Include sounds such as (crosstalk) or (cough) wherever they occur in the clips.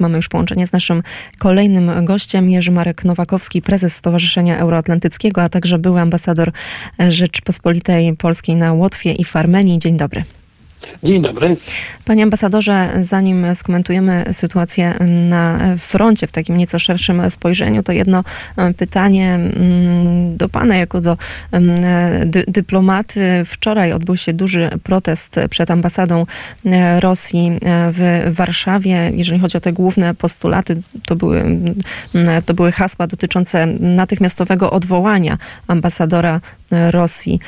Mamy już połączenie z naszym kolejnym gościem, Jerzy Marek Nowakowski, prezes Stowarzyszenia Euroatlantyckiego, a także były ambasador Rzeczpospolitej Polskiej na Łotwie i w Armenii. Dzień dobry. Dzień dobry. Panie ambasadorze, zanim skomentujemy sytuację na froncie w takim nieco szerszym spojrzeniu, to jedno pytanie mm, do pana jako do mm, dy dyplomaty. Wczoraj odbył się duży protest przed ambasadą e, Rosji e, w Warszawie. Jeżeli chodzi o te główne postulaty, to były, mm, to były hasła dotyczące natychmiastowego odwołania ambasadora e, Rosji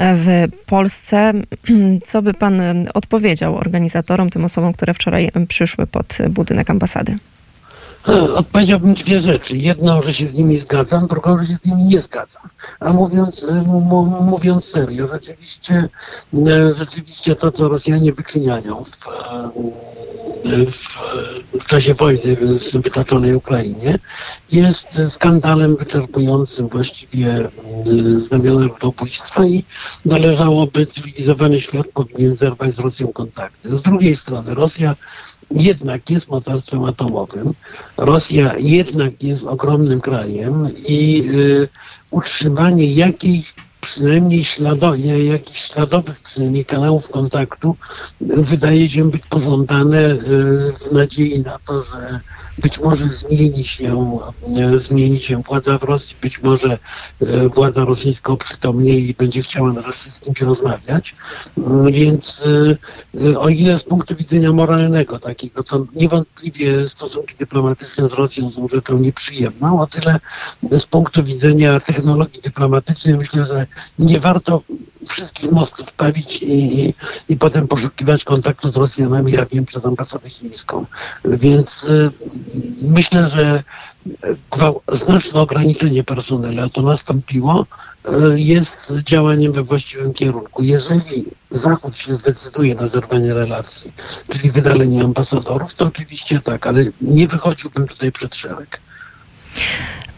w Polsce. (clears throat) Co by pan odpowiedział organizatorom, tym osobom, które wczoraj przyszły pod budynek ambasady? Odpowiedziałbym dwie rzeczy. Jedną, że się z nimi zgadzam, drugą, że się z nimi nie zgadzam. A mówiąc, mówiąc serio, rzeczywiście, rzeczywiście to, co Rosjanie wyczyniają w, w, czasie wojny z wytaczonej Ukrainie, jest skandalem wyczerpującym właściwie znamiona ludobójstwa i należałoby cywilizowany świat powinien zerwać z Rosją kontakty. Z drugiej strony Rosja jednak jest mocarstwem atomowym. Rosja jednak jest ogromnym krajem i y, utrzymanie jakiejś przynajmniej śladowych, jakichś śladowych przynajmniej kanałów kontaktu wydaje się być pożądane y, w nadziei na to, że być może zmieni się, y, zmieni się władza w Rosji, być może y, władza rosyjska oprzytomnieje i będzie chciała nareszcie z kimś rozmawiać. Więc o ile z punktu widzenia moralnego takiego, to niewątpliwie stosunki dyplomatyczne z Rosją są rzeczą nieprzyjemną, o tyle z punktu widzenia technologii dyplomatycznej myślę, że nie warto wszystkich mostów palić i, i potem poszukiwać kontaktu z Rosjanami, ja wiem, przez ambasadę chińską. Więc y, myślę, że znaczne ograniczenie personelu, a to nastąpiło, y, jest działaniem we właściwym kierunku. Jeżeli Zachód się zdecyduje na zerwanie relacji, czyli wydalenie ambasadorów, to oczywiście tak, ale nie wychodziłbym tutaj przed szereg.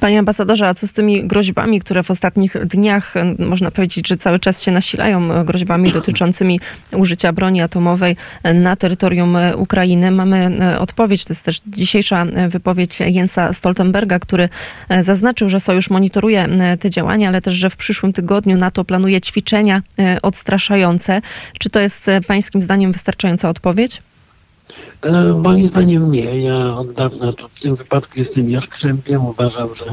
Panie ambasadorze, a co z tymi groźbami, które w ostatnich dniach, można powiedzieć, że cały czas się nasilają, groźbami dotyczącymi użycia broni atomowej na terytorium Ukrainy? Mamy e, odpowiedź, to jest też dzisiejsza wypowiedź Jensa Stoltenberga, który e, zaznaczył, że sojusz monitoruje te działania, ale też, że w przyszłym tygodniu NATO planuje ćwiczenia e, odstraszające. Czy to jest pańskim zdaniem wystarczająca odpowiedź? E, moim zdaniem nie. Ja od dawna tu w tym wypadku jestem Jaskrzębiem. Uważam, że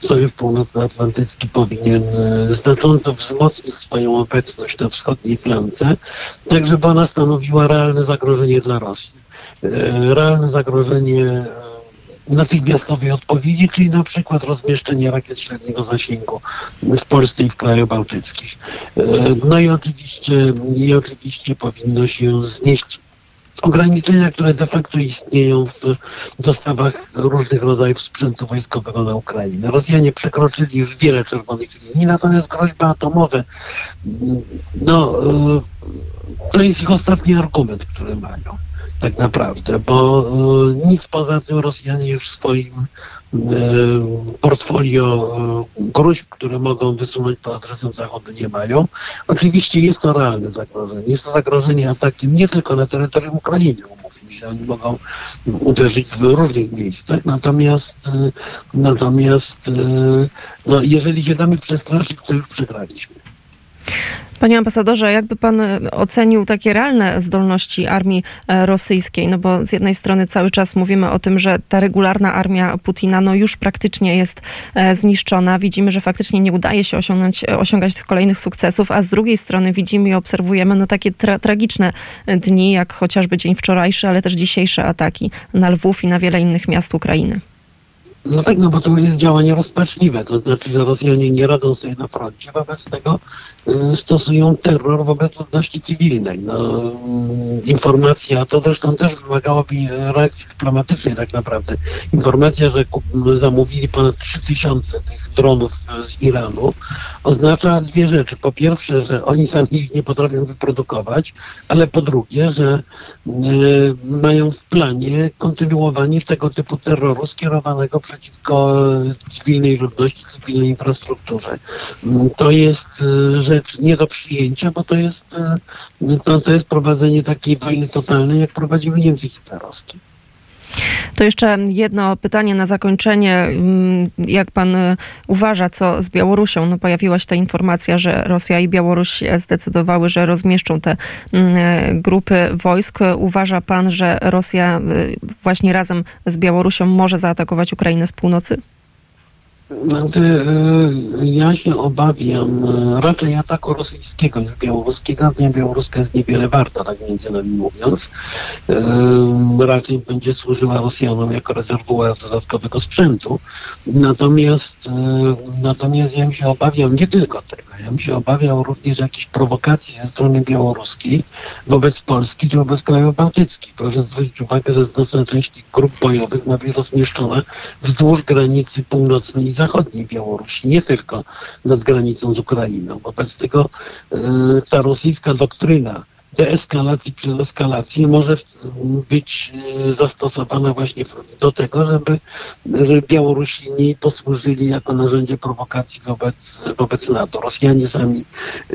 Sojusz Północnoatlantycki powinien e, znacząco wzmocnić swoją obecność na wschodniej flance, tak żeby ona stanowiła realne zagrożenie dla Rosji. E, realne zagrożenie natychmiastowej odpowiedzi, czyli na przykład rozmieszczenie rakiet średniego zasięgu w Polsce i w krajach bałtyckich. No i oczywiście, i oczywiście powinno się znieść ograniczenia, które de facto istnieją w dostawach różnych rodzajów sprzętu wojskowego na Ukrainę. Rosjanie przekroczyli już wiele czerwonych linii, natomiast groźby atomowe, no, to jest ich ostatni argument, który mają tak naprawdę, bo e, nic poza tym Rosjanie już w swoim e, portfolio e, gruźb, które mogą wysunąć pod adresem Zachodu nie mają. Oczywiście jest to realne zagrożenie. Jest to zagrożenie atakiem nie tylko na terytorium Ukrainy, umówmy się, oni mogą uderzyć w różnych miejscach, natomiast natomiast no, jeżeli się damy przestraszyć, to już przegraliśmy. Panie ambasadorze, jakby pan e, ocenił takie realne zdolności armii e, rosyjskiej? No bo z jednej strony cały czas mówimy o tym, że ta regularna armia Putina no już praktycznie jest e, zniszczona. Widzimy, że faktycznie nie udaje się osiągnąć, osiągać tych kolejnych sukcesów, a z drugiej strony widzimy i obserwujemy no takie tra tragiczne dni, jak chociażby dzień wczorajszy, ale też dzisiejsze ataki na Lwów i na wiele innych miast Ukrainy. No tak, no bo to jest działanie rozpaczliwe, to znaczy, że Rosjanie nie radzą sobie na froncie, wobec tego y, stosują terror wobec ludności cywilnej. No, y, informacja, to zresztą też wymagałoby reakcji dyplomatycznej tak naprawdę. Informacja, że zamówili ponad 3000 tych dronów z Iranu, oznacza dwie rzeczy. Po pierwsze, że oni sami ich nie potrafią wyprodukować, ale po drugie, że y, mają w planie kontynuowanie tego typu terroru skierowanego przeciwko cywilnej ludności, cywilnej infrastrukturze. To jest y, rzecz nie do przyjęcia, bo to jest, y, to, to jest prowadzenie takiej wojny totalnej, jak prowadziły Niemcy hitlerowskie. To jeszcze jedno pytanie na zakończenie. Mm, Jak pan y, uważa, co z Białorusią? No pojawiła się ta informacja, że Rosja i Białoruś zdecydowały, że rozmieszczą te mm, grupy wojsk. Uważa pan, że Rosja y, właśnie razem z Białorusią może zaatakować Ukrainę z północy? Znaczy, e, ja się obawiam e, raczej ataku rosyjskiego niż białoruskiego. Armia białoruska jest niewiele warta, tak między nami mówiąc. Raczej będzie służyła Rosjanom jako rezerwuar dodatkowego sprzętu. Natomiast, natomiast ja się obawiam nie tylko tego. Ja się obawiał również jakichś prowokacji ze strony białoruskiej wobec Polski czy wobec krajów bałtyckich. Proszę zwrócić uwagę, że znaczna część grup bojowych ma być rozmieszczona wzdłuż granicy północnej i zachodniej Białorusi, nie tylko nad granicą z Ukrainą. Wobec tego e, ta rosyjska doktryna deeskalacji przez eskalację może być e, zastosowana właśnie do tego, żeby, Białorusini posłużyli jako narzędzie prowokacji wobec, wobec NATO. Rosjanie sami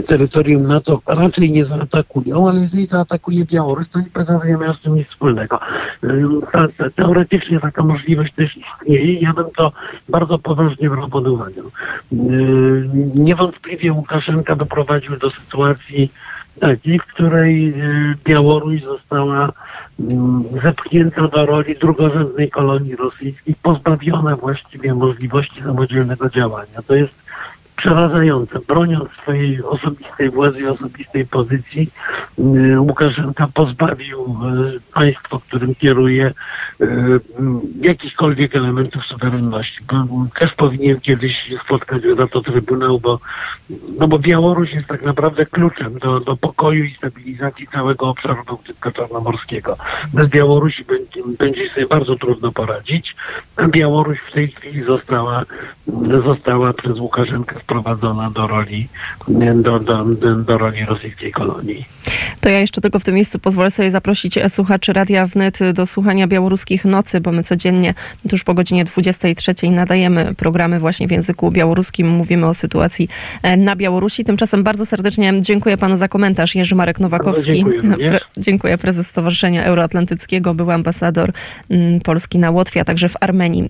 terytorium NATO raczej nie zaatakują, ale jeżeli zaatakuje Białoruś, to nie będzie miała z tym nic wspólnego. Teoretycznie taka możliwość też istnieje i ja bym to bardzo poważnie brał pod uwagę. Niewątpliwie Łukaszenka doprowadził do sytuacji, takiej, w której y, Białoruś została mm, zepchnięta do roli drugorzędnej kolonii rosyjskiej, pozbawiona właściwie możliwości samodzielnego działania. To jest przerażające. Broniąc swojej osobistej władzy i osobistej pozycji, y, Łukaszenka pozbawił y, państwo, którym kieruje, y, jakichkolwiek elementów suwerenności. Też powinien kiedyś spotkać na to Trybunał, bo, no bo Białoruś jest tak naprawdę kluczem do, do pokoju i stabilizacji całego obszaru bałtycko-czarnomorskiego. Bez Białorusi będzie, będzie sobie bardzo trudno poradzić, Białoruś w tej chwili została, została przez Łukaszenkę sprowadzona do roli, do, do, do roli rosyjskiej kolonii. To ja jeszcze tylko w tym miejscu pozwolę sobie zaprosić słuchaczy Radia Wnet do słuchania białoruskich nocy, bo my codziennie tuż po godzinie 23 nadajemy programy właśnie w języku białoruskim. Mówimy o sytuacji e, na Białorusi. Tymczasem bardzo serdecznie dziękuję panu za komentarz. Jerzy Marek Nowakowski. Dziękuję, Pre- dziękuję prezes Stowarzyszenia Euroatlantyckiego, był ambasador Polski na Łotwie, a także w Armenii.